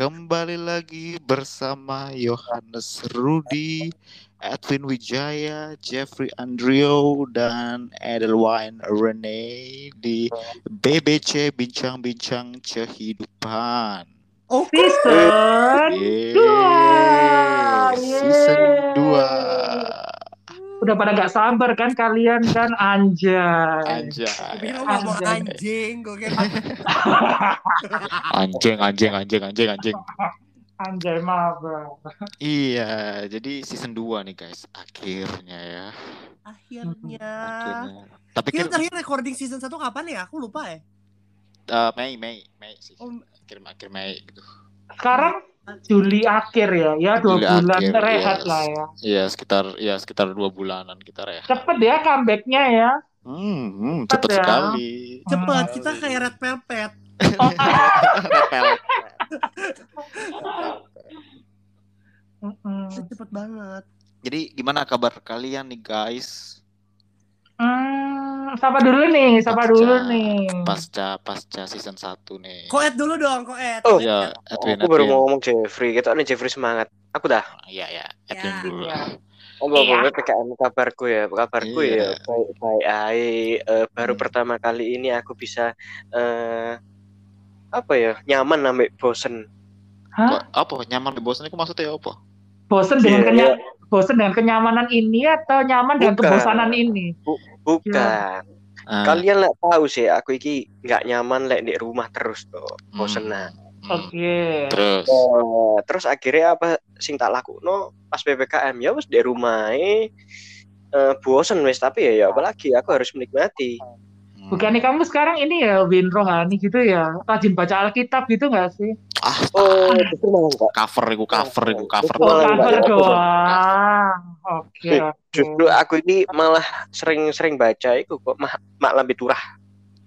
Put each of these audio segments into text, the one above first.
Kembali lagi bersama Yohanes Rudi, Edwin Wijaya, Jeffrey Andrio, dan Edelwine Rene di BBC Bincang-Bincang Kehidupan. Oh, Season Yeay, dua. Season Yeay. 2. Udah pada nggak sabar kan kalian kan anjay. Anjay. ngomong anjing, gue kira Anjing, anjing, anjing, anjing, anjing. anjay maaf. Bang. Iya, jadi season 2 nih guys, akhirnya ya. akhirnya. Akhirnya. Tapi Kita kira terakhir recording season 1 kapan ya? Aku lupa ya. eh, Mei, Mei, Mei sih. Oh, Akhir akhir Mei gitu. Sekarang Juli akhir ya, ya dua Juli bulan akhir, rehat yes. lah ya. Iya, sekitar ya sekitar dua bulanan kita rehat. Cepet ya comebacknya ya. Hmm, hmm, Cepet cepet ya. sekali. cepet, kita kayak Red Velvet. Oh, Repel. mm-mm. Cepet banget. Jadi gimana kabar kalian nih guys? Hmm, siapa dulu nih? Siapa Pasca- dulu nih? Pasca pasca season 1 nih. Koet dulu dong, Koet. Oh, Ya, Edwin, aku baru mau ngomong Jeffrey, kita nih Jeffrey semangat. Aku dah. Iya, ya, Edwin Ya. dulu. Iya. Oh, Iya. PKM kabarku ya, kabarku Iya. ya. Baik, baik, baik. Eh, baru Hmm. pertama kali ini aku bisa eh apa ya nyaman sampai bosen. Kok apa nyaman bosan itu maksudnya apa? Bosen dengan Iya, kenya- bosen dengan kenyamanan ini atau nyaman dengan Bukan. kebosanan ini? Bukan. Ah, Kalian lah tahu sih, aku iki nggak nyaman lek di rumah terus tuh, bosenan. hmm, Oke. Terus Eh, terus akhirnya apa sing tak laku no pas ppkm ya wes di rumah eh bosen wes tapi ya, ya apalagi aku harus menikmati hmm. Bukannya kamu sekarang ini ya Win Rohani gitu ya? Rajin baca Alkitab gitu nggak sih? ah oh justru malah enggak cover itu cover itu cover. Oh, cover enggak, ya. doang. Oke, oke. justru aku ini malah sering-sering baca itu kok mak mak lambe turah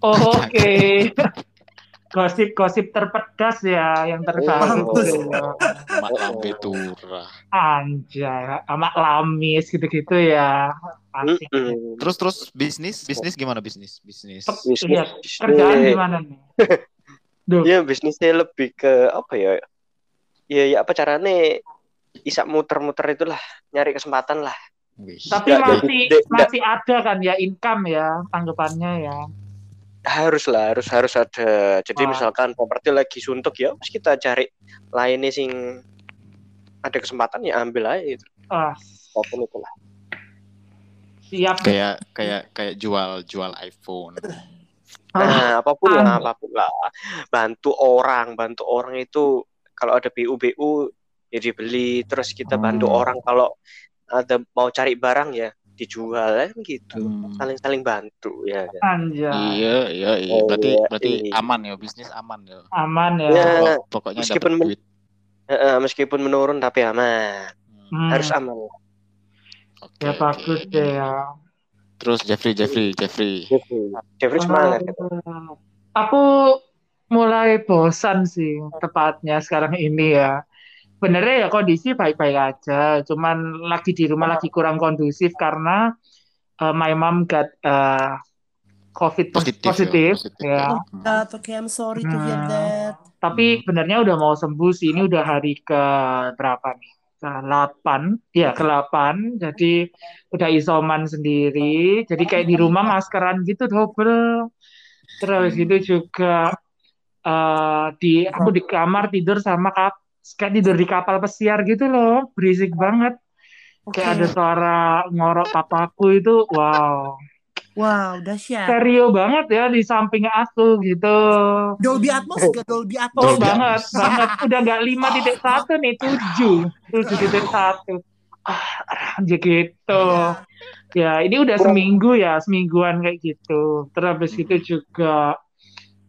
Oh, Oke. Gosip-gosip terpedas ya yang terbaru. Mampus. Mak lambe turah. Anjay, sama lamis gitu-gitu ya. Asik. Terus terus bisnis bisnis gimana bisnis bisnis? Bisnis- Iya, bisnis- kerjaan gimana nih? Duh, ya bisnisnya lebih ke apa ya ya ya apa caranya bisa muter-muter itulah nyari kesempatan lah tapi masih masih ada kan ya income ya tanggapannya ya. Harus lah harus harus ada jadi Ah. misalkan properti lagi suntuk ya terus kita cari lainnya sing ada kesempatan ya ambil aja itu Ah, apa pun itu lah siap. kayak kayak kayak jual jual iPhone. Ah, nah apa pun lah Ambil. apa pun lah bantu orang bantu orang itu kalau ada BU BU ya dibeli terus kita bantu Hmm. orang kalau ada mau cari barang ya dijual kan gitu Hmm. saling saling bantu ya kan? Anjay, Iya iya iya. Oh, Berarti iya, berarti iya. aman ya bisnis aman ya. aman ya. Ya. Pokok- Pokoknya meskipun men- duit. Heeh, meskipun menurun tapi aman Hmm. Harus aman Oke, ya bagus deh ya. Terus Jeffrey Jeffrey Jeffrey. Jeffrey semangat Ah, Aku mulai bosan sih tepatnya sekarang ini ya. Benernya ya kondisi baik-baik aja, cuman lagi di rumah lagi kurang kondusif karena uh, my mom got uh, COVID Positif, ya, positif, positif. ya. Hmm. Ah, Oke, I'm sorry to hear Hmm. that. Tapi benernya udah mau sembuh sih. Ini udah hari ke berapa nih? Ke-8. Ya, ke-8. Jadi udah isoman sendiri. Jadi kayak di rumah maskeran gitu double. Terus Hmm. itu juga eh, di aku di kamar tidur sama kap kayak tidur di kapal pesiar gitu loh. Berisik banget. Oke. Kayak ada suara ngorok papaku itu. Wow. Wow, dahsyat. Stereo banget ya di samping aku gitu. Dolby Atmos gak Dolby Atmos? Oh Dolby banget, Atmos. banget. Udah nggak lima titik satu nih, tujuh, tujuh titik satu. Ah, gitu. Ya, ini udah seminggu ya, semingguan kayak gitu. Terus habis Hmm. itu juga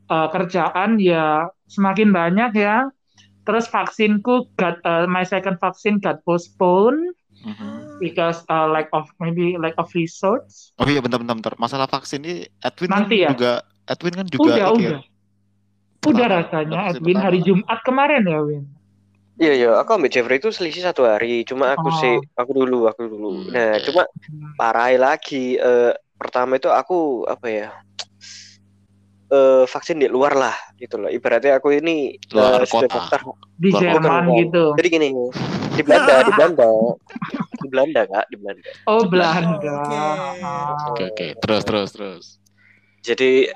eh, kerjaan ya semakin banyak ya. Terus vaksinku got eh, my second vaccine got postponed Mhm. because uh, lack of maybe lack of resource. Oh iya bentar bentar bentar. Masalah vaksin ini Edwin Nanti kan ya? juga Edwin kan juga Udah, ini ya, udah. Udah rasanya vaksin Edwin hari. Jumat kemarin ya Win. Iya iya, aku ambil Jeffrey itu selisih satu hari. Cuma aku Oh. sih, aku dulu, aku dulu. Hmm, Nah, oke. cuma Hmm. parah lagi. eh, pertama itu aku apa ya? Eh, vaksin di luar lah gitu loh. Ibaratnya aku ini Luar sudah kota. daftar. Di Bukan, Jerman bukan. gitu. Jadi gini, di Belanda, di Belanda, di Belanda kak, di Belanda. Oh, Belanda. Oke. Ah. Oke oke. Terus terus terus. Jadi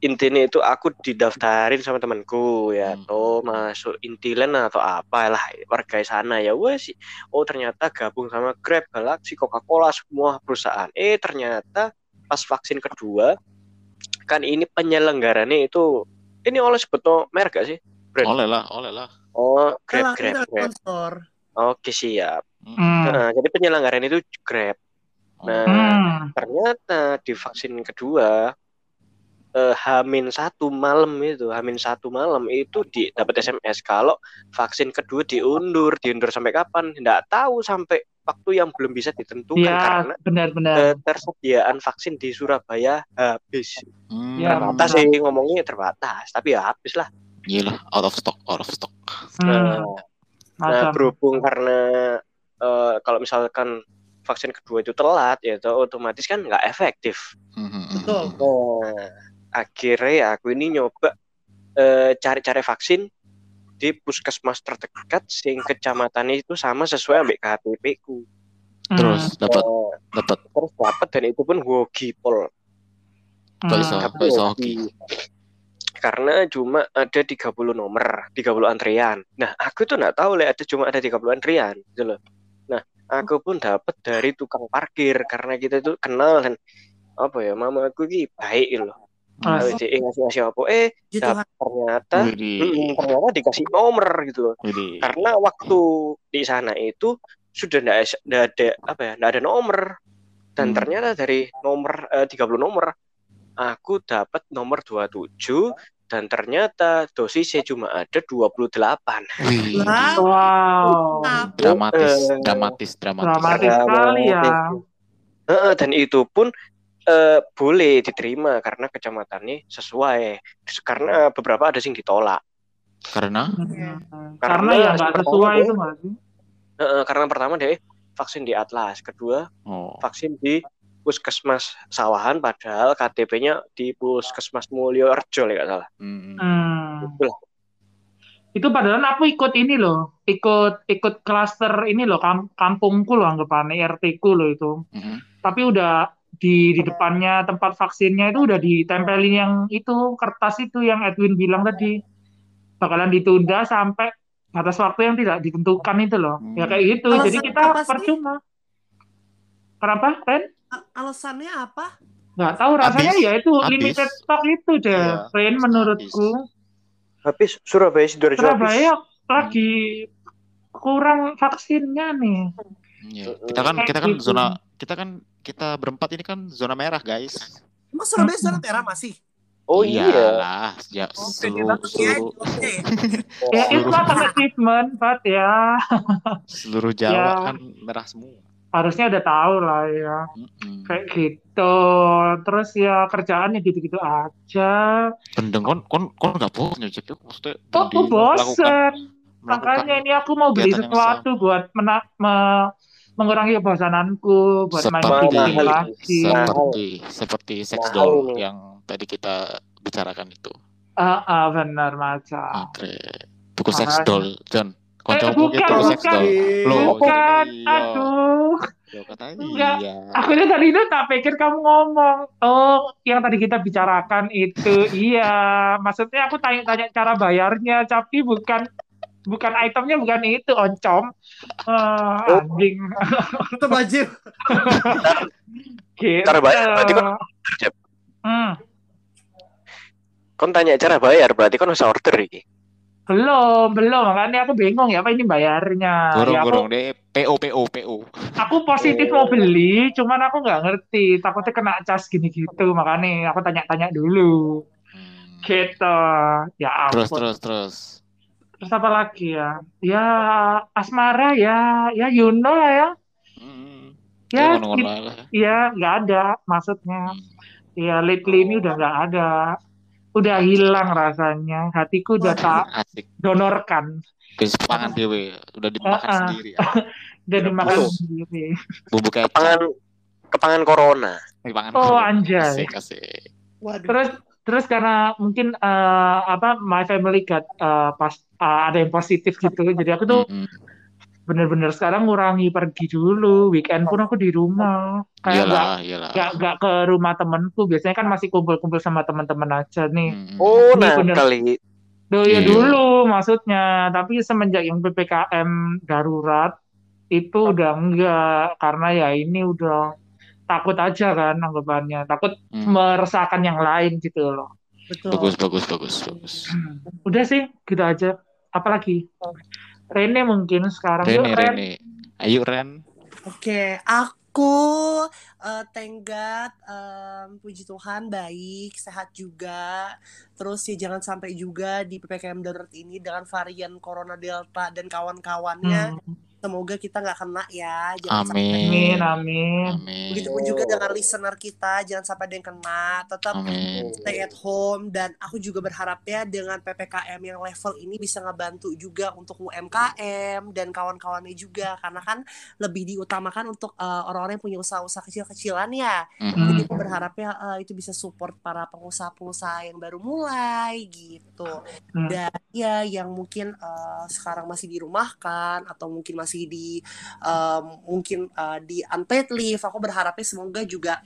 intinya itu aku didaftarin sama temanku ya, Hmm. atau masuk Intiland atau apalah warga sana ya wes sih. Oh ternyata gabung sama Grab, Galaxy, Coca-Cola semua perusahaan. Eh ternyata pas vaksin kedua kan ini penyelenggarannya itu ini oleh sebetulnya merek gak sih? Brand. Oleh lah oleh lah. Oh Grab Grab Grab. sponsor. Oke siap. Hmm. Nah, jadi penyelenggaran itu Grab. Nah, Hmm. ternyata di vaksin kedua eh, Hamin satu malam itu Hamin satu malam itu di dapat SMS kalau vaksin kedua diundur diundur sampai kapan nggak tahu sampai waktu yang belum bisa ditentukan Ya, karena benar-benar. ketersediaan vaksin di Surabaya habis Hmm. Ya, terbatas sih ngomongnya terbatas tapi ya habis lah Gila, out of stock, out of stock. nah, Hmm. nah, Macam. berhubung karena eh, kalau misalkan vaksin kedua itu telat ya itu otomatis kan nggak efektif Hmm, Betul. Nah, akhirnya aku ini nyoba eh, cari-cari vaksin di puskesmas terdekat sing kecamatannya itu sama sesuai ambek KTP ku. Hmm. Terus dapat Eh, dapat terus dapat dan itu pun hoki pol. Hmm. hoki. Karena cuma ada 30 nomor, 30 antrian. Nah, aku tuh nggak tahu lah ada cuma ada 30 antrian gitu loh. Nah, aku pun dapat dari tukang parkir karena kita tuh kenal dan apa ya, mama aku ini baik gitu loh. Ah, Awet dhewe ngasih-ngasih apa eh Gitu dap- ternyata Widih, Mm, ternyata dikasih nomor gitu loh. Karena waktu di sana itu sudah nggak ada apa ya, nggak ada nomor. Dan Hmm. ternyata dari nomor eh, 30 nomor aku dapat nomor 27 dan ternyata dosisnya cuma ada 28. Wih. Wow. Dramatis, Eh, dramatis, dramatis. Dramatis sekali ya. Heeh, dan itu pun eh, boleh diterima karena kecamatannya sesuai. Karena beberapa ada yang ditolak. Karena Hmm. Karena Karena ya nggak sesuai deh. itu nggak sih? Heeh, karena pertama deh vaksin di Atlas, kedua oh, vaksin di Puskesmas Sawahan padahal KTP-nya di Puskesmas Mulyo Arjo ya nggak salah. hmm, Hmm. Itulah. Itu padahal aku ikut ini loh, ikut ikut klaster ini loh, kam- kampungku loh anggapannya, RT ku loh itu. mhm. Tapi udah di di depannya tempat vaksinnya itu udah ditempelin yang itu kertas itu yang Edwin bilang tadi bakalan ditunda sampai batas waktu yang tidak ditentukan itu loh. Ya kayak gitu. Alasan Jadi kita sih? percuma. Kenapa, Ren? Alasannya apa? Nggak tahu rasanya Habis. ya itu Habis. limited stock itu deh, Iya, Ren menurutku. Habis Surabaya Sidoarjo habis. Surabaya lagi kurang vaksinnya nih. Iya. Kita kan kita kan Gitu. zona kita kan kita berempat ini kan zona merah, guys. Emang Surabaya zona merah masih? Oh iya. Iyalah, ya, Oh, seluruh ya seluruh ya. Itu kan achievement, Pat ya. seluruh Jawa Ya. kan merah semua. Harusnya udah tahu lah ya. Mm-mm. Kayak gitu. Terus ya kerjaannya gitu-gitu aja. Bendeng kon kon kon nggak bosan ya Cep? Maksudnya Oh, aku Makanya ini aku mau beli sesuatu buat mena- me- mengurangi kebosananku, buat main Seperti- game Mahal. lagi. seperti seperti sex Mahal doll ini. yang tadi kita bicarakan itu. Ah, ah, benar macam. Oke. Buku sex Makanya. doll, John. Eh, bukan, sex bukan. doll. Loh, Bukan, aduh. Katanya Enggak. iya. Aku tuh tadi itu tak pikir kamu ngomong, oh yang tadi kita bicarakan itu, iya. Maksudnya aku tanya-tanya cara bayarnya, tapi bukan bukan itemnya bukan itu, oncom. Eh, Oh. anjing. Itu baju. Gitu. Cara bayar berarti kan- Cep. Hmm, Kon tanya cara bayar berarti kon usah order iki. belum, belum. Makanya aku bingung ya apa ini bayarnya. Gorong Ya, aku, gorong deh. PO PO PO. aku positif mau beli, cuman aku nggak ngerti. Takutnya kena cas gini gitu, makanya aku tanya-tanya dulu. Hmm. Gitu. Ya ampun. terus terus. Terus apa lagi ya? Ya asmara ya, ya you know lah ya. Hmm. Ya, Ya, lah. ya nggak ada maksudnya. Hmm. Ya lately ini udah nggak ada. Udah hilang rasanya. Hatiku udah tak Asik. donorkan. Wis pangan dewe, udah dimakan ah. sendiri ya. Udah dimakan Oh. sendiri. Bumbu. Kepangan kepangan corona. Oh dulu. anjay. Asik asik. Waduh. Terus terus karena mungkin eh, apa my family got eh, pas eh, ada yang positif gitu jadi aku tuh Mm-mm. bener-bener sekarang ngurangi pergi dulu weekend pun aku di rumah kayak nggak Iyalah, iyalah. nggak nggak ke rumah temenku biasanya kan masih kumpul-kumpul sama teman-teman aja nih Mm-mm. Oh, Ini nah bener. kali. Duh, ya Iya. dulu maksudnya tapi semenjak yang ppkm darurat itu udah enggak karena ya ini udah takut aja kan anggapannya takut Hmm. meresahkan yang lain gitu loh Betul. Bagus, bagus, bagus, bagus. udah sih gitu aja apalagi Rene mungkin sekarang yuk Rene, Ren Rene. Ayo, Ren. Oke, aku eh thank God, em, puji Tuhan baik, sehat juga. Terus ya jangan sampai juga di PPKM darurat ini dengan varian Corona Delta dan kawan-kawannya. Hmm. Semoga kita nggak kena ya. Jangan sampai. amin Amin. amin Amin. Begitupun juga dengan listener kita, jangan sampai ada yang kena. Tetap Amin. stay at home dan aku juga berharapnya dengan PPKM yang level ini bisa ngebantu juga untuk UMKM dan kawan-kawannya juga karena kan lebih diutamakan untuk eh, orang-orang yang punya usaha-usaha kecil-kecilan ya. Mm-mm. Jadi aku berharapnya eh, itu bisa support para pengusaha-pengusaha yang baru mulai gitu. Hmm. Dan ya yang mungkin eh, sekarang masih dirumahkan atau mungkin masih di em, mungkin eh, di unpaid leave, aku berharapnya semoga juga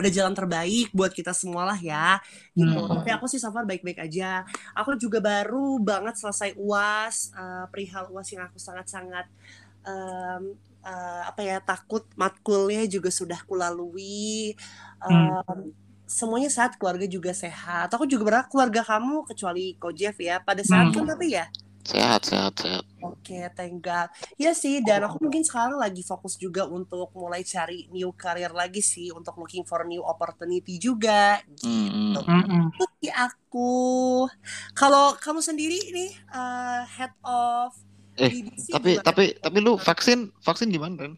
ada jalan terbaik buat kita semua lah ya gitu. Hmm. Tapi aku sih so far baik-baik aja. Aku juga baru banget selesai UAS, eh, perihal UAS yang aku sangat-sangat em, eh, apa ya takut matkulnya juga sudah kulalui. Hmm. Em, semuanya sehat, keluarga juga sehat. Aku juga berharap keluarga kamu kecuali Ko Jeff ya, pada sehat Hmm. kan tapi ya. Sehat, sehat, sehat. Oke, thank God. Ya sih, dan aku mungkin sekarang lagi fokus juga untuk mulai cari new career lagi sih, untuk looking for new opportunity juga. Gitu. Mm-mm. Itu sih aku. Kalau kamu sendiri nih, eh, head of Eh, BBC Tapi, gimana? tapi, tapi lu vaksin, vaksin gimana, Ren?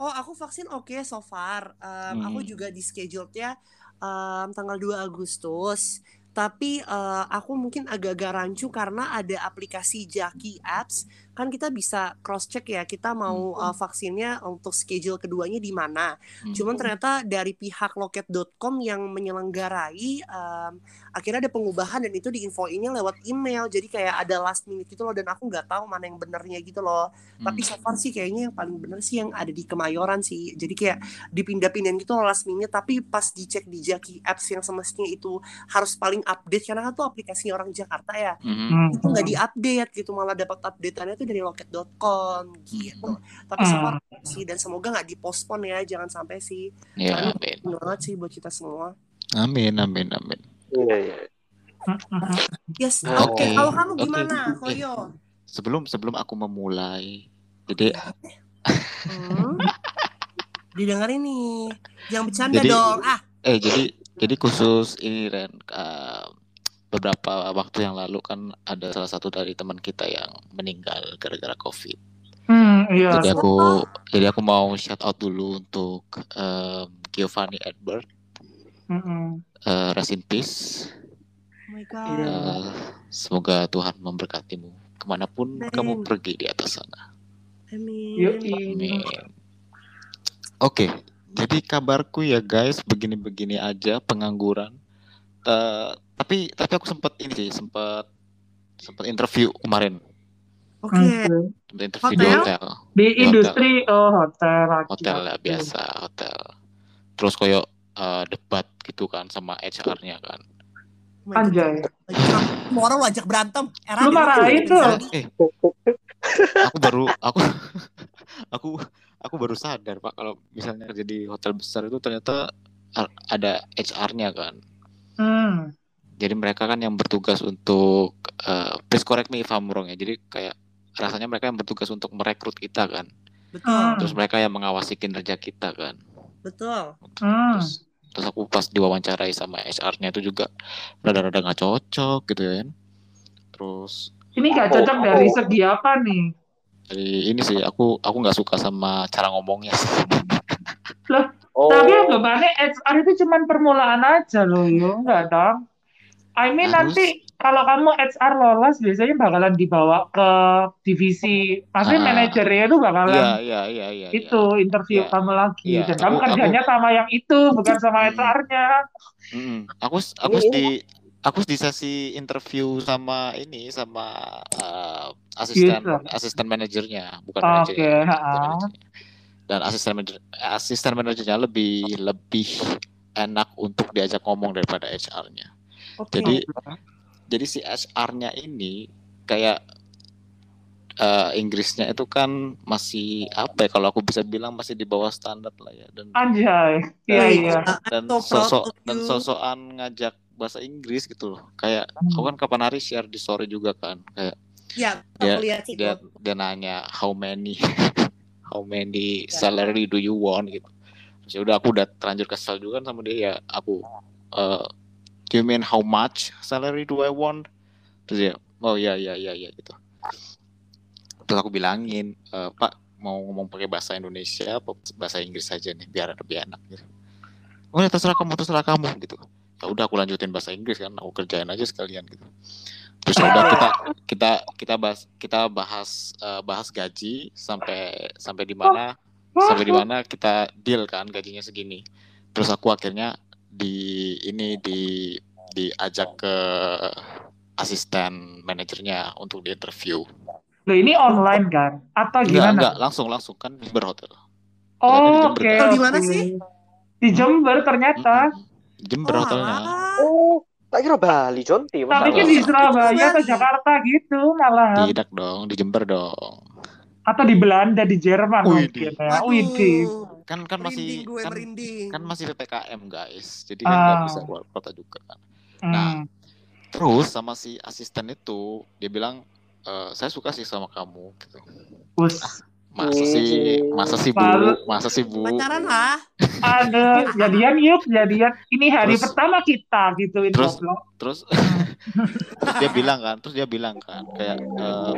Oh, aku vaksin oke so far. Em, Hmm. Aku juga di schedule-nya em, tanggal 2 Agustus. Tapi eh, aku mungkin agak-agak rancu karena ada aplikasi Jaki Apps. Kan kita bisa cross check ya, kita mau eh, vaksinnya untuk schedule keduanya di mana. Hmm. Cuman ternyata dari pihak loket.com yang menyelenggarai em, akhirnya ada pengubahan dan itu diinfoinnya lewat email. Jadi kayak ada last minute gitu loh dan aku nggak tahu mana yang benernya gitu loh. Tapi Hmm. so far sih kayaknya yang paling bener sih yang ada di Kemayoran sih. Jadi kayak dipindah-pindahin gitu loh last minute tapi pas dicek di Jaki Apps yang semestinya itu harus paling update karena kan tuh aplikasinya orang Jakarta ya. Hmm. Itu nggak diupdate gitu malah dapat updateannya tuh dari loket.com gitu. Tapi so far sih dan semoga nggak dipospon ya, jangan sampai sih. Ya, Karena amin. banget sih buat kita semua. Amin, amin, amin. Iya, iya. Yes, Oke. oke. Kalau kamu gimana, Eh. Koyo? Sebelum sebelum aku memulai, jadi Hmm? Didengerin nih. Jangan bercanda Jadi- dong. Ah, eh jadi jadi khusus ini Ren eh, beberapa waktu yang lalu kan ada salah satu dari teman kita yang meninggal gara-gara COVID. Hmm, iya. Jadi aku jadi aku mau shout out dulu untuk em, Giovanni Edward, Mm-mm. Eh, rest in peace. oh my god. Iya. Eh, semoga Tuhan memberkatimu ke mana pun Amin. kamu pergi di atas sana. Amin. Amin. Oke, jadi kabarku ya guys, begini-begini aja pengangguran. Eh, tapi tapi aku sempat ini sih, sempat sempat interview kemarin, Oke. Sempat interview di Hotel? hotel, Di Di industri oh hotel lagi. hotel lah biasa hotel. Terus koyo eh, debat gitu kan sama HR-nya kan. Anjay. Semua orang wajak berantem. Era Lu dia marahin tuh. Eh, aku baru aku aku aku baru sadar pak kalau misalnya kerja di hotel besar itu ternyata ada HR-nya kan. Hmm. Jadi mereka kan yang bertugas untuk eh, please correct me if I'm wrong ya. Jadi kayak rasanya mereka yang bertugas untuk merekrut kita kan. Betul. Terus mereka yang mengawasi kinerja kita kan. Betul. Hmm. Terus terus aku pas diwawancarai sama HR-nya itu juga rada-rada nggak cocok gitu ya kan. Terus Ini gak cocok dari segi apa nih? dari ini sih aku aku nggak suka sama cara ngomongnya sih. Oh, Tapi anggapannya HR itu cuma permulaan aja loh, yo. Enggak dong. I mean Harus. nanti kalau kamu HR lolos biasanya bakalan dibawa ke divisi, maksudnya Ah. manajernya itu bakalan Iya, iya, iya, iya. itu interview Iya. kamu lagi Iya, dan kamu aku- kerjanya sama yang itu bukan sama Hmm. HR-nya. Mm-mm. Aku aku Ini- di aku di sesi interview sama ini sama eh, asisten User. asisten manajernya, bukan manajernya. asisten manajernya. Dan asisten manajer asisten manajernya lebih lebih enak untuk diajak ngomong daripada HR-nya. Oke. Jadi jadi si HR-nya ini kayak eh, Inggrisnya itu kan masih apa ya kalau aku bisa bilang masih di bawah standar lah ya dan Anjay. Iya, iya. uh, dan sosok dan sosokan ngajak bahasa Inggris gitu loh kayak Hmm. aku kan kapan hari share di story juga kan kayak Ya, Dia- aku lihat sih. dia dia nanya how many how many salary do you want gitu terus ya udah aku udah terlanjur kesel juga kan sama dia ya aku eh do you mean how much salary do I want? Terus dia oh ya ya ya ya gitu. Terus aku bilangin "Eh, Pak mau ngomong pakai bahasa Indonesia apa bahasa Inggris saja nih biar lebih enak gitu. Oh ya terserah kamu terserah kamu gitu. Ya udah aku lanjutin bahasa Inggris kan aku kerjain aja sekalian gitu. Terus ya udah kita kita kita bahas kita bahas eh, bahas gaji sampai sampai di mana sampai di mana kita deal kan gajinya segini. Terus aku akhirnya di ini di diajak ke asisten manajernya untuk di interview Loh, ini online kan? Atau enggak gimana? enggak langsung langsung kan di berhotel Oh, Oke? Oh, di mana sih? Di Jember ternyata. Jember Oh, hotelnya. Oh, tak kira Bali, Jonti. Tapi kan di Surabaya atau. Jakarta gitu malah. tidak dong di Jember dong Atau di Belanda, di Jerman Wih, mungkin ya. Kan kan masih merinding gue kan, merinding. kan masih ppkm guys jadi kan nggak Ah. bisa keluar kota juga kan Hmm. Nah, terus sama si asisten itu dia bilang "Eh, saya suka sih sama kamu gitu Bus. masa sih masa sih bu masa sih bu Pacaran lah. Ada jadian yuk, jadian. Ini hari Terus- pertama kita gituin terus- goblok. terus terus dia bilang kan terus dia bilang kan kayak "Eh,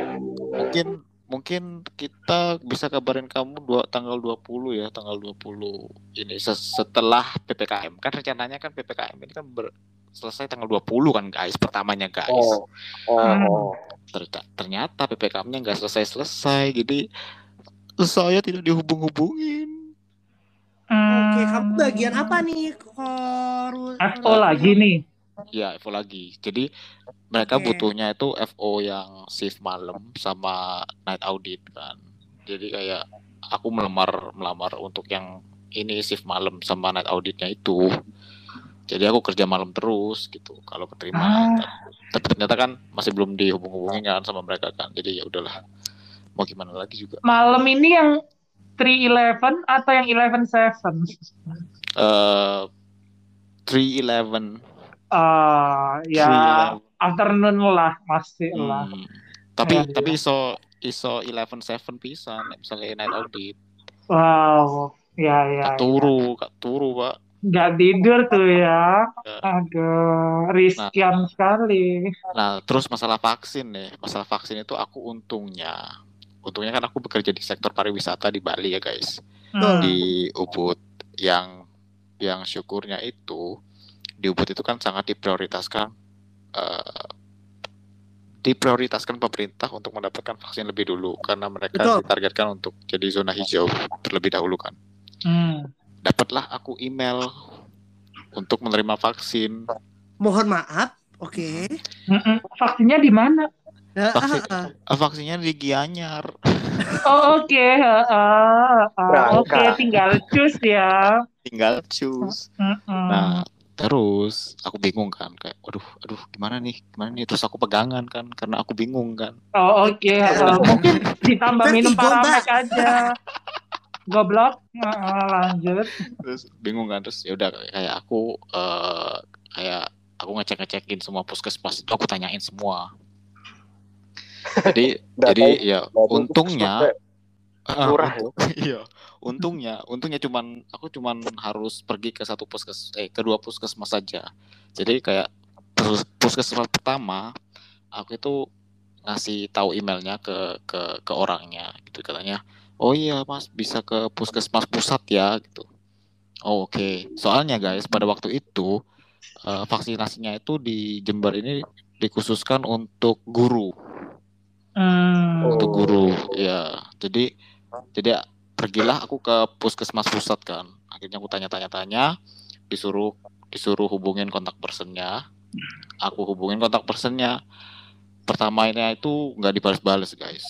mungkin mungkin kita bisa kabarin kamu dua tanggal 20 ya tanggal 20 ini se- setelah PPKM kan rencananya kan PPKM ini kan ber- selesai tanggal 20 kan guys pertamanya guys Oh, oh, Hmm. oh. Ternyata, PPKM-nya nggak selesai-selesai jadi saya tidak dihubung-hubungin Oke, Hmm. kamu bagian apa nih? Koru... FO lagi nih. Ya FO lagi. Jadi mereka Oke. butuhnya itu FO yang shift malam sama night audit kan. Jadi kayak aku melamar melamar untuk yang ini shift malam sama night auditnya itu. Jadi aku kerja malam terus gitu kalau keterima. Ah. tapi ternyata kan masih belum dihubung-hubungin kan sama mereka kan. Jadi ya udahlah mau gimana lagi juga. Malam ini yang 311 atau yang 117? eh 311 Ah, ya afternoon lah masih lah. Hmm. Tapi Iya. tapi iso iso 11 pisan nek misalnya night audit. Wow, ya ya. Kak turu, kak turu, Pak. Nggak tidur tuh ya. Ya. Aduh, riskian sekali. Nah, terus masalah vaksin nih. Masalah vaksin itu aku untungnya untungnya kan aku bekerja di sektor pariwisata di Bali ya, guys. Hmm. Di Ubud yang yang syukurnya itu di Ubud itu kan sangat diprioritaskan eh, diprioritaskan pemerintah untuk mendapatkan vaksin lebih dulu karena mereka Betul. ditargetkan untuk jadi zona hijau terlebih dahulu kan. Hmm. Dapatlah aku email untuk menerima vaksin. Mohon maaf. Oke. Mm-mm. Vaksinnya di mana? Vaksin, ah, ah. eh, vaksinnya di Gianyar. Oh oke, heeh, heeh. Berangkat. oke tinggal cus ya. Tinggal choose. Mm-mm. Nah, terus aku bingung kan kayak waduh aduh gimana nih gimana nih? Terus aku pegangan kan karena aku bingung kan. Oh oke, heeh. mungkin ditambah minum paramek aja. Goblok, Heeh, lanjut. terus bingung kan terus ya udah kayak aku eh kayak aku ngecek ngecekin semua puskesmas itu aku tanyain semua. Jadi jadi ya untungnya ah, murah untung- iya untungnya untungnya cuman aku cuman harus pergi ke satu puskes eh kedua puskesmas saja. Jadi kayak pus- puskesmas pertama aku itu ngasih tahu emailnya ke ke ke orangnya gitu. Katanya oh iya mas bisa ke puskesmas pusat ya gitu. Oh, oke. Soalnya guys pada waktu itu eh, vaksinasinya itu di Jember ini dikhususkan untuk guru, Hmm. untuk guru. Ya, jadi jadi pergilah aku ke puskesmas pusat kan. Akhirnya aku tanya-tanya-tanya, disuruh disuruh hubungin kontak personnya. Aku hubungin kontak personnya. Pertamanya itu nggak dibalas-balas guys.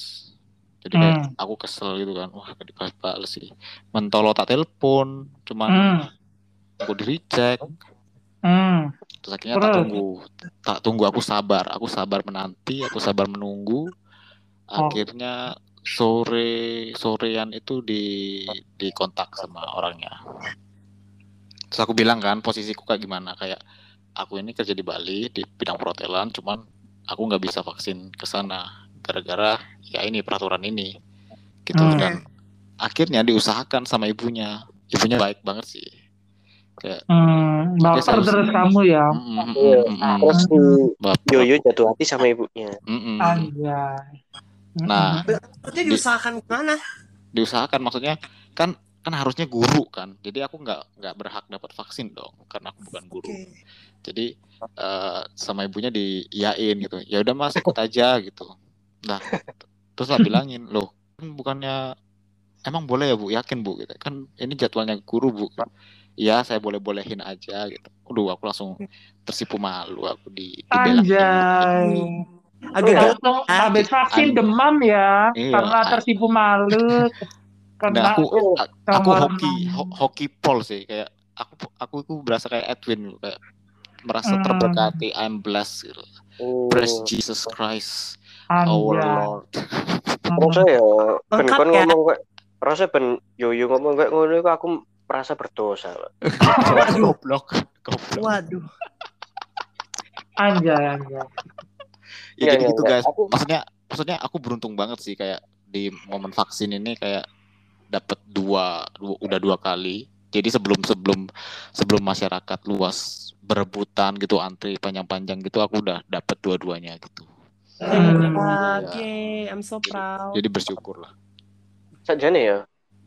Jadi kayak Hmm. aku kesel gitu kan, wah nggak dibalas-balas sih. Mentolo tak telepon, cuman Hmm. aku di reject. Hmm. Terus akhirnya tak Terus? tunggu, tak tunggu aku sabar, aku sabar menanti, aku sabar menunggu. Oh. Sore sorean itu di dikontak sama orangnya. Terus aku bilang kan posisiku kayak gimana, kayak aku ini kerja di Bali di bidang perhotelan, cuman aku nggak bisa vaksin ke sana gara-gara ya ini peraturan ini, gitu. Hmm. Dan akhirnya diusahakan sama ibunya, ibunya baik banget sih. Kayak Hmm. Baper terus kamu ya. mm, mm, mm, mm, mm, Terus si. Yoyo jatuh hati sama ibunya. Mm, mm. Nah, Maksudnya diusahakan gimana? diusahakan maksudnya kan kan harusnya guru kan. Jadi aku nggak nggak berhak dapat vaksin dong karena aku bukan guru. Oke. jadi eh, sama ibunya diiyain gitu. Ya udah mas ikut aja gitu. Nah terus lah bilangin loh kan bukannya emang boleh ya bu? Yakin bu? Gitu. Kan ini jadwalnya guru bu. Iya saya boleh bolehin aja gitu. Aduh aku langsung tersipu malu aku di dibelain. Anjay. Agak Untung habis vaksin An- demam ya, Iya. karena tertipu malu. Nah, Karena aku Oh, a- aku Kamar hoki ho- hoki pol sih kayak aku aku itu berasa kayak Edwin gitu, kayak merasa Hmm. terberkati I'm blessed gitu. oh. Praise Jesus Christ our anjay. Lord. Rasa ya ben kon ya? ngomong kayak rasa ben Yoyo ngomong kayak ngono iku aku merasa berdosa. goblok, goblok. Waduh. Anjay, anjay. Ya Iya, jadi iya, gitu iya. guys. Aku- Maksudnya maksudnya aku beruntung banget sih kayak di momen vaksin ini kayak dapat dua, dua udah dua kali. Jadi sebelum sebelum sebelum masyarakat luas berebutan gitu antri panjang-panjang gitu aku udah dapat dua-duanya gitu. Hmm. Oke, I'm so proud. Jadi bersyukur lah. sajane ya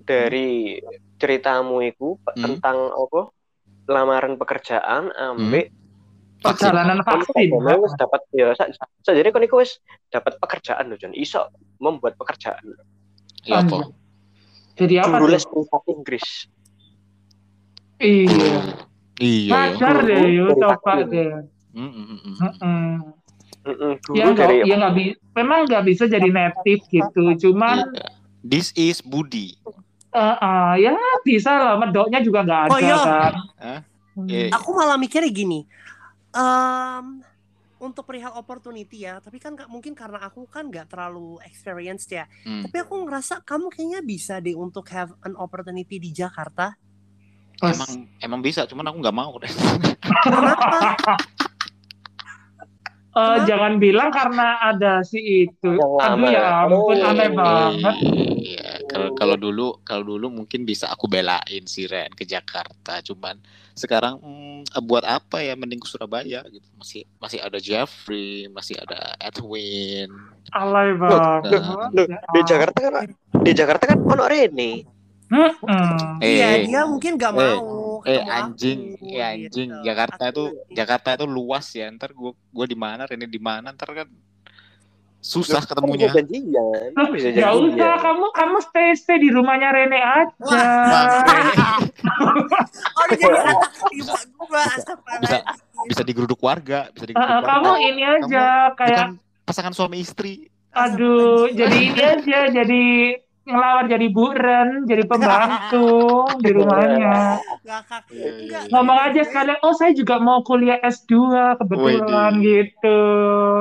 dari ceritamu iku Pak, Hmm. tentang apa lamaran pekerjaan ambek Perjalanan vaksin. Kamu wis dapat ya sa- sajane kon iku wis dapat pekerjaan loh Jon iso membuat pekerjaan Ya apa? Anjay. Jadi apa guru tuh? les privat Inggris Iya. Iya ya. Ngajar deh, yuk Dari coba deh. Mm, mm, mm, mm. Ya nggak, ya nggak bisa. Memang nggak bisa jadi native gitu. Cuman Iya. This is Budi. eh, eh, ya bisa lah. Medoknya juga nggak ada Oh, iya. kan. Hah? Hmm. Iya. Aku malah mikirnya gini. Em, untuk perihal opportunity ya, tapi kan nggak- mungkin karena aku kan nggak terlalu experienced ya. Hmm. Tapi aku ngerasa kamu kayaknya bisa deh untuk have an opportunity di Jakarta. Pas- Emang emang bisa, cuman aku nggak mau deh. Kenapa? Eh, Kenapa? jangan bilang karena ada si itu. Aduh ya ampun, Oh, aneh banget. Iya, kalau kalau dulu kalau dulu mungkin bisa aku belain si Ren ke Jakarta, cuman sekarang hmm, buat apa ya mending ke Surabaya gitu. Masih masih ada Jeffrey, masih ada Edwin. Alay banget. Loh, Ya di Jakarta kan di Jakarta kan ono Rene Mm-mm. Iya, Eh, dia mungkin nggak eh, mau. eh anjing, aku, eh anjing. gitu. Jakarta itu Jakarta itu luas ya. Ntar gua gua di mana, Rene di mana, ntar kan susah ketemunya. Bisa janjian. Loh, Bisa Gak janjian. usah, kamu kamu stay stay di rumahnya Rene aja. Oh, dia jadi anak ibu gua. Bisa- bisa digeruduk warga, bisa digeruduk kamu warga. ini aja kayak Bukan pasangan suami istri. aduh jadi ini aja jadi ngelawar jadi buren, jadi pembantu di rumahnya. Ngomong aja sekalian, oh saya juga mau kuliah S2 kebetulan gitu.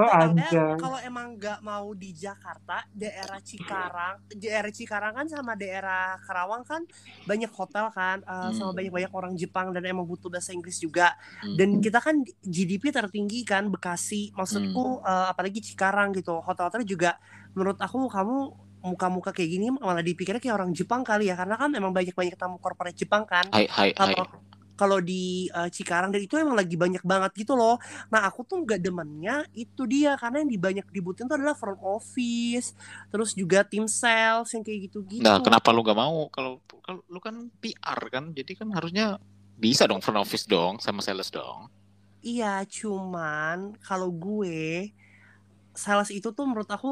Anjay. kalau emang nggak mau di Jakarta, daerah Cikarang, daerah Cikarang kan sama daerah Karawang kan banyak hotel kan, sama Hmm. banyak-banyak orang Jepang dan emang butuh bahasa Inggris juga. Hmm. Dan kita kan GDP tertinggi kan Bekasi, maksudku Hmm. eh, apalagi Cikarang gitu. Hotel-hotel juga menurut aku kamu muka-muka kayak gini malah dipikirnya kayak orang Jepang kali ya karena kan emang banyak-banyak tamu corporate Jepang kan Hai hai hai. kalau kalau di uh, Cikarang dan itu emang lagi banyak banget gitu loh. Nah aku tuh nggak demennya itu dia karena yang banyak dibutuhin tuh adalah front office, terus juga tim sales yang kayak gitu-gitu. Nah, kenapa lu gak mau? Kalau kalau lu kan PR kan, jadi kan harusnya bisa dong front office dong sama sales dong. Iya, cuman kalau gue sales itu tuh menurut aku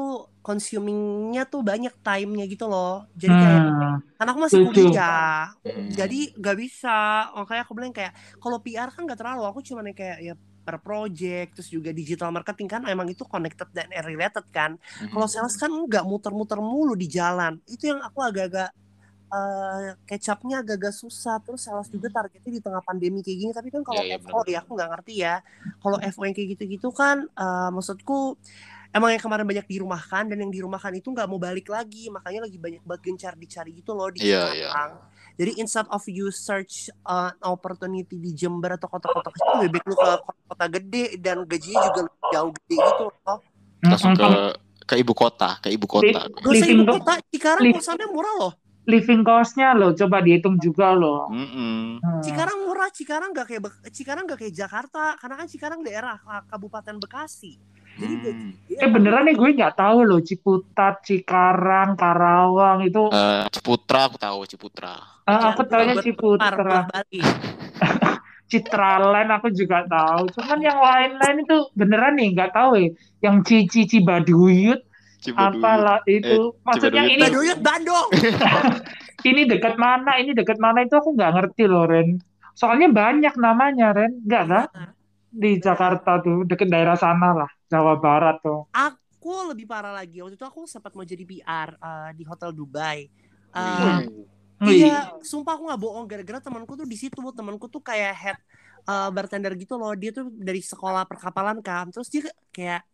consumingnya tuh banyak time-nya gitu loh. Jadi kayak Hmm, karena aku masih setuju. kuliah, Hmm. jadi gak bisa. Makanya aku bilang kayak kalau PR kan gak terlalu. Aku cuma kayak ya per project terus juga digital marketing kan emang itu connected dan related kan. Mhm. Kalau sales kan nggak muter-muter mulu di jalan. Itu yang aku agak-agak eh kecapnya agak-agak susah. Terus sales juga targetnya di tengah pandemi kayak gini. Tapi kan kalau Iya, iya, FO ya aku nggak ngerti ya. Kalau FO yang kayak gitu-gitu kan eh, maksudku emang yang kemarin banyak dirumahkan dan yang dirumahkan itu nggak mau balik lagi. Makanya lagi banyak banget gencar dicari gitu loh di Iya, iya. sekarang. Jadi instead of you search uh, opportunity di Jember atau kota-kota kecil, lebih baik lu ke kota-kota gede dan gajinya juga lebih jauh gede gitu loh. langsung ke ke ibu kota, ke ibu kota. Gak usah Living ibu kota, Cikarang kosannya murah loh. living cost-nya loh, coba dihitung juga loh. Mm-mm. Hmm. Cikarang murah, Cikarang gak kayak Cikarang gak kayak Jakarta, karena kan Cikarang daerah uh, Kabupaten Bekasi. Jadi Hmm. Eh beneran nih gue nggak tahu loh Ciputat, Cikarang, Karawang itu. Eh, Ciputra aku tahu Ciputra. Ah, aku taunya buat- Ciputra, Bali. Citraland aku juga tahu. Cuman yang lain-lain itu beneran nih nggak tahu ya. Yang Cici Cibaduyut Cibaduyut. apalah itu. Maksudnya Cibaduyut. ini Baduyut Bandung. ini dekat mana, ini dekat mana itu aku nggak ngerti loh Ren. Soalnya banyak namanya Ren, nggak kan? Di Jakarta tuh, deket daerah sana lah, Jawa Barat tuh. Aku lebih parah lagi. Waktu itu aku sempat mau jadi PR uh, di hotel Dubai. Uh. Wih. Iya, sumpah aku nggak bohong gara-gara temanku tuh di situ, temanku tuh kayak head uh, bartender gitu loh. Dia tuh dari sekolah perkapalan kan. Terus dia kayak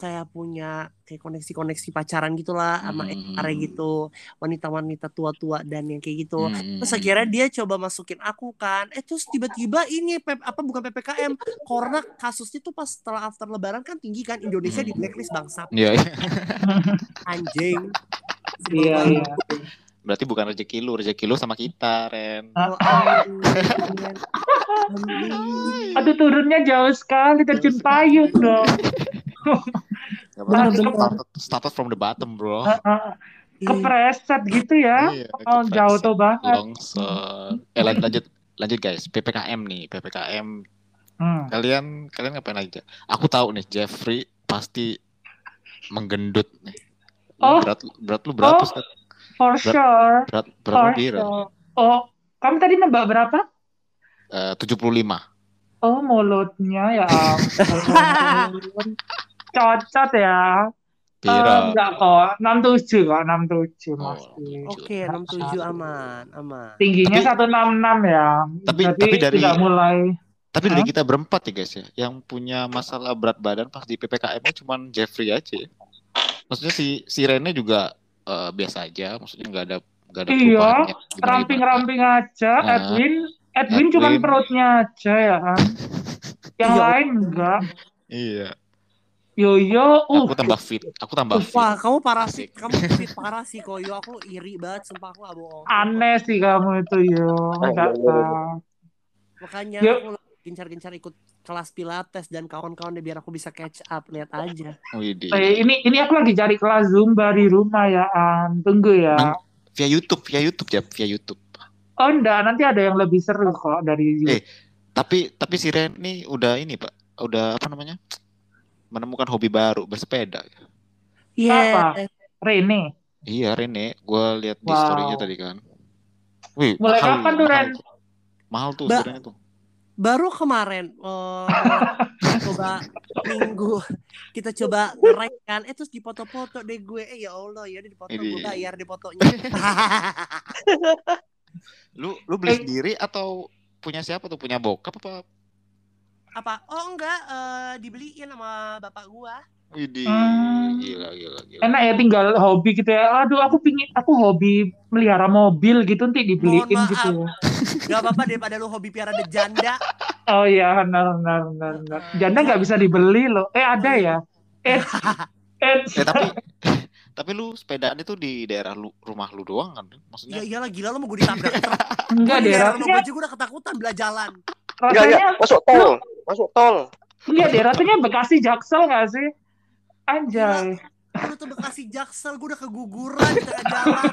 kayak punya kayak koneksi-koneksi pacaran gitulah sama Hmm. HR gitu, wanita-wanita tua-tua dan yang kayak gitu. Hmm. Terus akhirnya dia coba masukin aku kan. Eh terus tiba-tiba ini apa bukan PPKM, karena kasusnya tuh pas setelah after lebaran kan tinggi kan Indonesia di blacklist bangsat Iya, iya. anjing. Iya, iya. berarti bukan rezeki lu, rezeki lu sama kita, Ren. Oh. Aduh turunnya jauh sekali, terjun payung dong. Gak apa-apa, started, started from the bottom, bro. Ah, ah. Kepreset gitu ya. Iya, Oh, jauh tuh banget. Longsor. Eh, lan- lanjut, lanjut guys. PPKM nih, PPKM. Hmm. Kalian, kalian ngapain aja? Aku tahu nih, Jeffrey pasti menggendut nih. Oh. Berat, berat lu berapa? Oh. For sure. Berat, berat For sure. Oh, kamu tadi nembak berapa? Eh, 75. Oh, mulutnya ya. Cocot ya. Eh, Pira. enggak kok, 67 kok, 67 Oh, masih. Oke, 67 aman, aman. Tingginya Tapi- 166 ya. Tapi- Jadi tapi dari- sudah mulai Tapi dari kita berempat ya guys ya, yang punya masalah berat badan pas di PPKM-nya cuman Jeffrey aja. ya. Maksudnya si si Rene juga eh, biasa aja, maksudnya nggak ada nggak ada Iya, ramping-ramping aja. Nah, Edwin, Edwin cuman Edwin. perutnya aja ya kan. Yang Iya. lain enggak. Iya, Yoyo, uh, aku tambah fit, aku tambah fit. Wah, kamu parah sih, kamu fit parah sih Koyo. Aku iri banget, sumpah aku gak bohong. aneh sih kamu itu yo. Enggak tahu. Makanya Yuk. aku lagi gencar-gencar ikut kelas pilates dan kawan-kawan deh biar aku bisa catch up, lihat aja. Widih. Eh, ini ini aku lagi cari kelas zumba di rumah ya. An. Tunggu ya. Nang- Via YouTube, via YouTube ya, via YouTube. Oh enggak, nanti ada yang lebih seru kok dari Eh, Tapi tapi si Ren ini udah ini pak, udah apa namanya? Menemukan hobi baru bersepeda. Apa? Iya. Rene. Iya Rene, gue lihat di Wow. storynya tadi kan. Wih, Mulai mahal, kapan tuh, mahal Ren? tuh. Mahal tuh Ba- sebenarnya tuh. Baru kemarin eh, coba minggu kita coba ngerek kan, eh terus dipoto-foto deh gue, eh ya Allah ya udah dipoto gue bayar deh fotonya. Lu lu beli Eh. sendiri atau punya siapa tuh? Punya bokap apa? Apa? Oh enggak, eh, dibeliin sama bapak gua. Widih, Hmm. gila gila gila. Enak ya tinggal hobi gitu ya. Aduh, aku pingin aku hobi melihara mobil gitu nanti dibeliin Mohon maaf. gitu. ya. Gak apa-apa daripada lu hobi piara de janda. Oh iya, benar benar benar. benar. Janda nggak bisa dibeli loh. Eh ada ya. Eh, eh, Eh tapi tapi lu sepedaan itu di daerah lu, rumah lu doang kan? Ya Maksudnya iyalah gila lu mau gue ditabrak enggak daerah rumah gue juga udah ketakutan belah jalan. Rasanya enggak. Masuk tol. Masuk tol. iya deh rasanya Bekasi Jaksel nggak sih? Anjay. Lu tuh Bekasi Jaksel, gue udah keguguran di tengah jalan.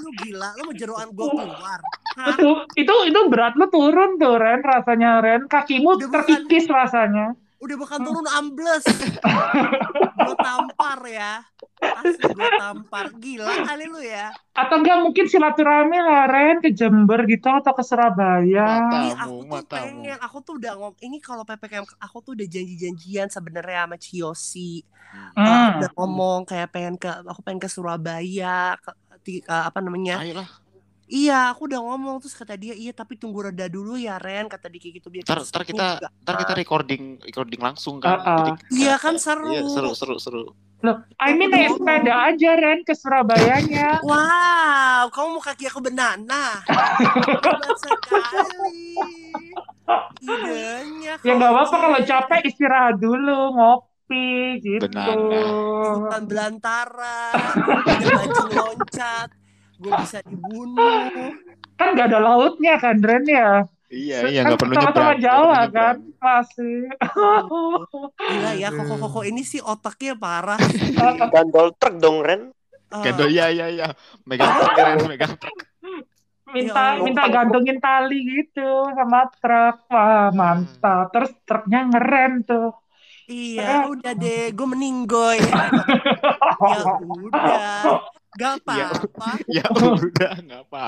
Lu gila, lu mau jeroan gue keluar. Hah? itu itu itu berat lu turun tuh Ren rasanya Ren kakimu Udah bukan. terkikis rasanya Udah bukan turun ambles. gue tampar ya. Asli gue tampar. Gila kali lu ya. atau enggak mungkin silaturahmi lah Ren ke Jember gitu atau ke Surabaya Matamu, aku tuh matamu. pengen, aku tuh udah ngom, ini kalau PPKM, aku tuh udah janji-janjian sebenarnya sama Ciyosi. Hmm. Uh, Hmm. udah ngomong kayak pengen ke, aku pengen ke Surabaya, ke, ke apa namanya? Ayolah, Iya, aku udah ngomong terus kata dia, iya tapi tunggu reda dulu ya Ren, kata kayak gitu biar ntar, kita ntar sembuh." kita ntar kita recording recording langsung kan. Uh-uh. Jadi Iya kan seru. Iya, seru seru seru. Loh, I mean naik sepeda aja Ren ke Surabayanya Wow, kamu mau kaki aku benana? Hebat sekali. Idenya. ya nggak apa-apa kalau capek istirahat dulu ngopi gitu Banana. Hutan belantara, ada baju loncat, gue bisa dibunuh. kan nggak ada lautnya kan Ren ya Iya iya kan nggak perlu sama-sama nyebrang. nggak Jawa perlu kan masih Gila ya, koko-koko ini sih otaknya parah. Gandol truk dong Ren. Eh, Gendol iya iya iya. Megang truk keren megang truk. minta Ya minta gantungin tali gitu sama truk wah mantap terus truknya ngerem tuh iya, udah deh, gue meninggoy. Ya udah, gak Ya. apa-apa. Ya udah nggak apa.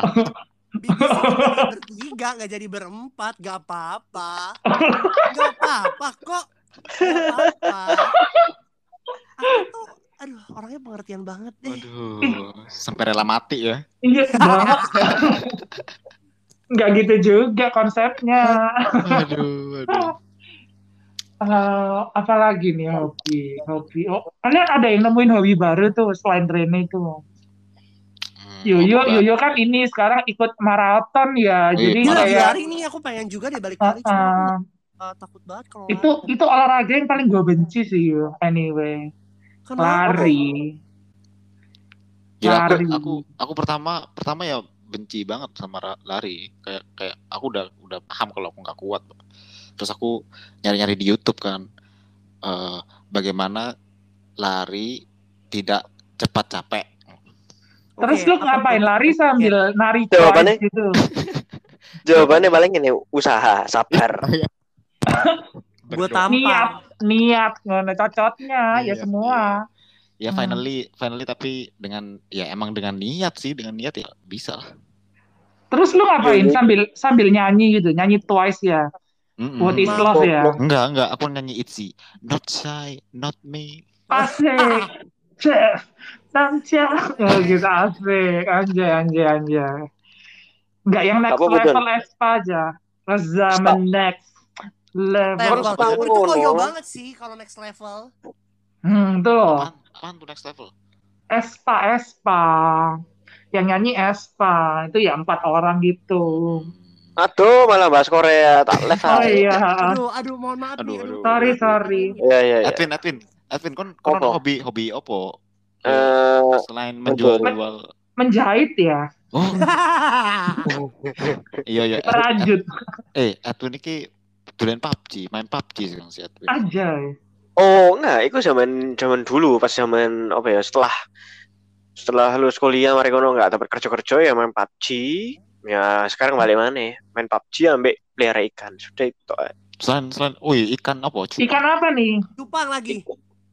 BBC cuma bertiga nggak jadi berempat gak apa-apa gak apa-apa kok gak apa-apa aku tuh aduh orangnya pengertian banget deh Waduh, sampai rela mati ya. iya banget nggak gitu juga konsepnya Aduh, aduh. Eh, apa lagi nih hobi hobi oh kalian ada yang nemuin hobi baru tuh selain Rene tuh Yoyo apa? Yoyo kan ini sekarang ikut maraton ya Wih, jadi Gila lagi kayak hari nih aku pengen juga deh balik lari uh, cuma aku uh, uh, takut banget kalau itu lari. itu olahraga yang paling gue benci sih yo anyway Kenapa? lari Gila, aku, Lari. aku aku pertama pertama ya benci banget sama lari. Kayak kayak aku udah udah paham kalau aku nggak kuat. Terus aku nyari-nyari di YouTube kan eh, bagaimana lari tidak cepat capek. Terus Oke, lu apa ngapain lari sambil nari Jawabannya? twice gitu Jawabannya paling ini usaha, sabar. Gue Berdoa. tampar. niat niat ngono cocotnya ya Iya, semua Ya Hmm. finally finally tapi dengan ya emang dengan niat sih dengan niat ya bisa lah. terus lu ngapain Iya. sambil sambil nyanyi gitu nyanyi twice ya Mm-mm. what is Ma- love ya Enggak enggak aku nyanyi Itzy. Not shy, not me. asik Cek, Namca oh, gitu asik anjay anjay anjay nggak yang next Apa, level Espa aja zaman next level Level. Harus Itu koyo banget sih kalau next level. hmm tuh loh Apaan, tuh next level? Espa Espa yang nyanyi Espa itu ya empat orang gitu Aduh, malah bahas Korea tak live. oh iya Aduh, aduh, mohon maaf Aduh, nih. aduh. Sorry, sorry. Iya, iya, iya. Edwin, Edwin, Edwin, kon kon Opo? hobi hobi opo? Eh, Selain menjual-jual. menjahit ya Oh, iya iya. terajut Eh, Edwin iki dolen PUBG, main PUBG sekarang si Edwin. aja oh, enggak, itu zaman zaman dulu pas zaman apa ya, setelah setelah lulus kuliah mari kono enggak dapat kerja-kerja ya main PUBG. Ya, sekarang balik mana? Main PUBG ambek pelihara ikan. Sudah itu. Selain selain, wih ikan apa? Cupang. ikan apa nih Cupang lagi.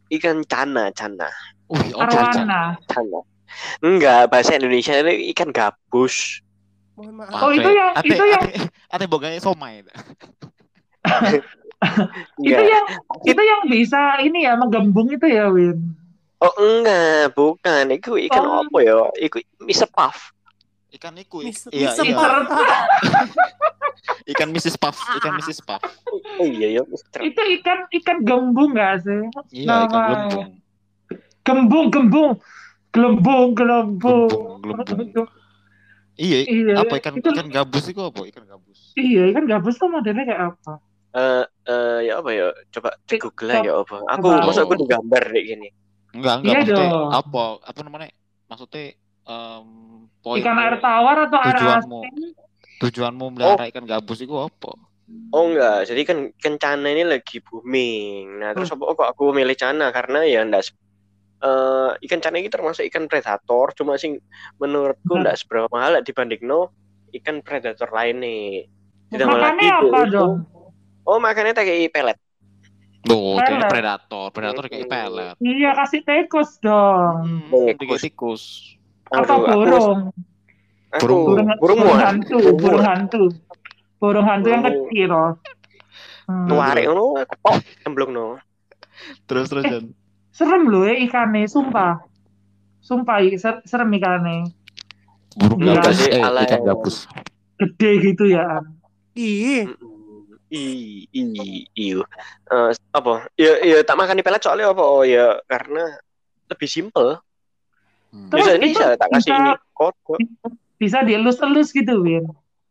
Ikan cana, cana, oh arwana cana. Enggak, bahasa Indonesia itu ikan gabus. Mohon maaf. Oh, itu yang- ate, itu yang- ate, ate boganya somai. itu yang itu yang bisa ini ya menggembung itu ya Win Oh, enggak, bukan. Iku ikan Oh. apa ya? Iku. Puff. Ikan iku. Mis- Iya, iya. Puff. Ikan Mrs. Puff, ikan Mrs. Puff. Oh iya ya, itu ikan ikan gembung gak sih Iya, ikan Namanya. gelembung. gembung gembung gelembung gelembung Gelembung, gelembung. Iya, iya apa ikan itu, ikan gabus itu apa? Ikan gabus. iya ikan gabus tuh modelnya kayak apa Eh, eh, ya apa ya? Coba di Google aja ya apa. Aku Coba. masa aku digambar kayak gini. Enggak, enggak Iya maksudnya dong. apa? Apa namanya? Maksudnya em poin ikan air tawar atau air asin tujuanmu melihara ikan gabus itu apa? Oh enggak, jadi kan kencana ini lagi booming. Nah, terus apa kok aku milih cana karena ya enggak eh, ikan cana ini termasuk ikan predator, cuma sing menurutku Hmm. nggak seberapa mahal dibanding no ikan predator lain nih. Ditambah Makannya lagi apa itu- dong? Oh makannya kayak pelet. Tuh, Pelet. kayak predator, predator kayak Hmm. pelet. Iya kasih tikus dong. Hmm, Tikus. tikus. Aku- burung. Burung. Burung, burung burung muar. hantu, burung hantu. Burung hantu yang kecil. Hmm. Nuarek ngono kepok cemblung no. Terus terus Jan. Serem loh ya ikannya, sumpah. Sumpah, i- ser- serem ikannya. Burung Iya. gabus, eh ala ikan yang- gabus. Gede gitu ya. Ih, I i iyo. Eh, apa? Ya ya tak makan di pelet soalnya apa? Oh ya karena lebih simpel. Hmm. Terus Bisa ini bisa tak kasih ini kode. Bisa dielus-elus gitu, Win.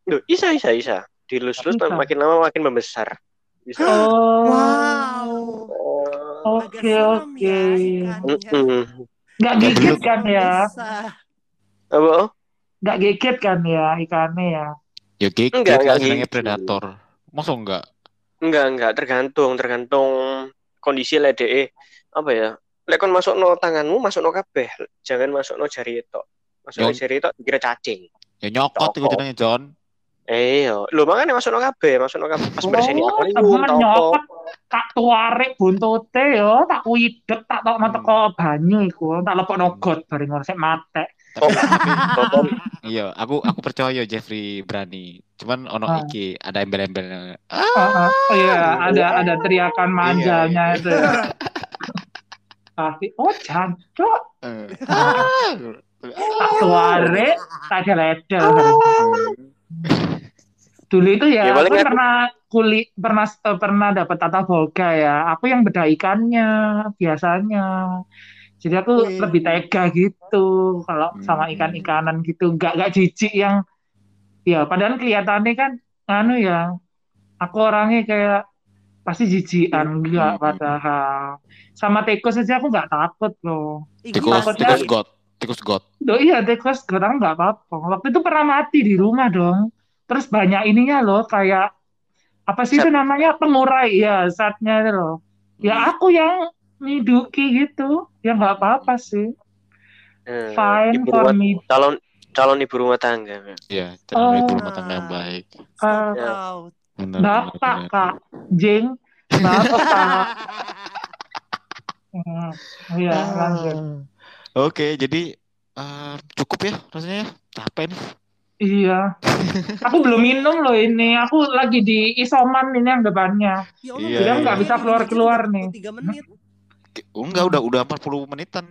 Duh, bisa bisa bisa. Dilus-lus Bisa. makin lama makin membesar. Bisa. Oh. wow. Oh. Oke, oke. ya ikannya. Mm-mm. Nggak Nggak gigit kan ya? Apa? Nggak gigit kan ya ikannya ya? Ya gigit Enggak, enggak senangnya gitu. predator. Masa enggak? Enggak, enggak, tergantung, tergantung kondisi LDE. Apa ya? Lek kon masuk no tanganmu, masuk no kabeh. Jangan masuk no jari itu. Masuk jari itu dikira cacing. Ya nyokot itu jenenge John. Eh, yo. Lho makanya masuk no kabeh, masuk no kabeh pas Oh, akuarium temen tau apa. nyokot tak tuarek buntute yo, tak widek, tak tok Hmm. teko banyu iku, tak lepokno got bareng ngono sik mate. Oh, iya, aku aku percaya Jeffrey berani. Cuman ono Ah. iki ada embel-embelnya. Ah, Heeh. Oh iya, ada ada teriakan manjanya iya. itu. Pasti, oh jancuk, eh, ah. Tak tuarek, tak geledel. Dulu itu ya, Ya, aku pernah kulit pernah eh, pernah dapat tata boga ya. Aku yang beda ikannya biasanya. Jadi aku lebih tega gitu kalau sama Hmm. ikan-ikanan gitu. Nggak nggak jijik yang ya padahal kelihatannya kan anu ya. Aku orangnya kayak pasti jijikan enggak Hmm. padahal. Sama tikus aja aku nggak takut loh. Tikus takutnya- tikus sih. Tikus god. Loh iya tikus kadang nggak apa-apa. Waktu itu pernah mati di rumah dong. Terus banyak ininya loh kayak apa sih itu Zat. namanya pengurai ya zatnya itu loh. Ya aku yang ngiduki gitu. Ya nggak apa-apa sih. Eh, Fine ibu for rumah, me. calon calon ibu rumah tangga. Iya, jangan ibu Oh. rumah tangga yang baik. So Ah. proud. Benar, Bapak benar, benar. kak, jeng, bapak. Hmm, Iya lanjut. Oke, jadi eh, cukup ya rasanya ya. Capek nih. Iya. Aku belum minum loh ini. Aku lagi di isoman ini yang depannya. Ya Iya, Udah iya. nggak bisa keluar-keluar nih. 3 menit. Oh, enggak, udah udah 40 menitan.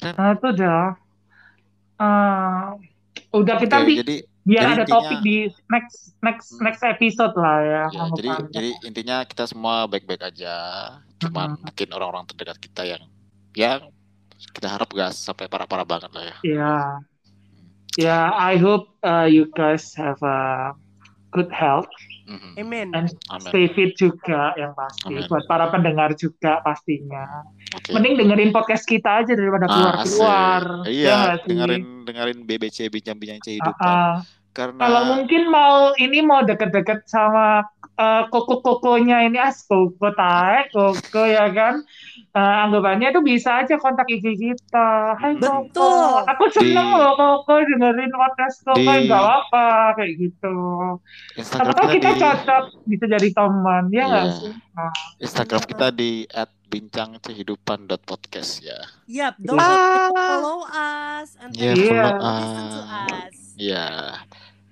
Nah itu udah. Eh, udah kita Oke, jadi biar jadi ada intinya- topik di next next Hmm. next episode lah ya. ya, jadi panggil. jadi intinya kita semua baik-baik aja. Cuman Hmm. mungkin orang-orang terdekat kita yang yang kita harap gak sampai parah-parah banget lah ya. Ya, ya. I hope uh, you guys have a good health Mhm. Amen. and Amin. stay fit juga yang pasti Amin. buat para pendengar juga pastinya. Oke. Mending dengerin podcast kita aja daripada Ah, keluar-keluar. Ya Iya, sih? dengerin dengerin BBC bincang-bincang Ah, kehidupan. ah. Karena Kalau mungkin mau ini mau deket-deket sama eh, koko-kokonya ini as koko tae koko ya kan Eh, anggapannya itu bisa aja kontak IG kita Hai Betul. koko aku seneng Di- loh koko dengerin podcast koko Di- nggak apa kayak gitu Instagram tahu kita di cocok bisa jadi teman ya nggak Iya. sih Nah, Instagram kita di @bincangkehidupan.podcast ya. Yap, don't Ah. follow us and Iya, thank you follow for listen to us. Iya.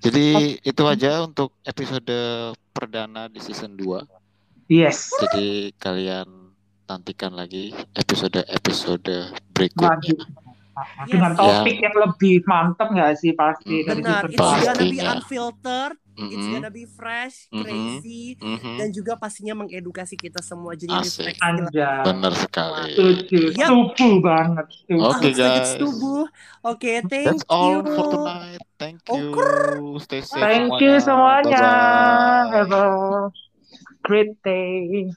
Jadi itu aja untuk episode perdana di season 2. yes Jadi kalian nantikan lagi episode-episode berikutnya. lanjut dengan Yes. topik yang lebih mantep nggak sih pasti Hmm. dari Benar, season it's gonna be Pastinya. Unfiltered, it's gonna be fresh, Mhm. crazy, mhm. dan juga pastinya mengedukasi kita semua. Jadi Asik. Benar sekali. Setuju, Yap. setuju banget. Oke, Sangat guys. tubuh. Oke, thank That's all you. for tonight. Thank you. Stay safe Thank you semuanya. Bye-bye. Have a great day.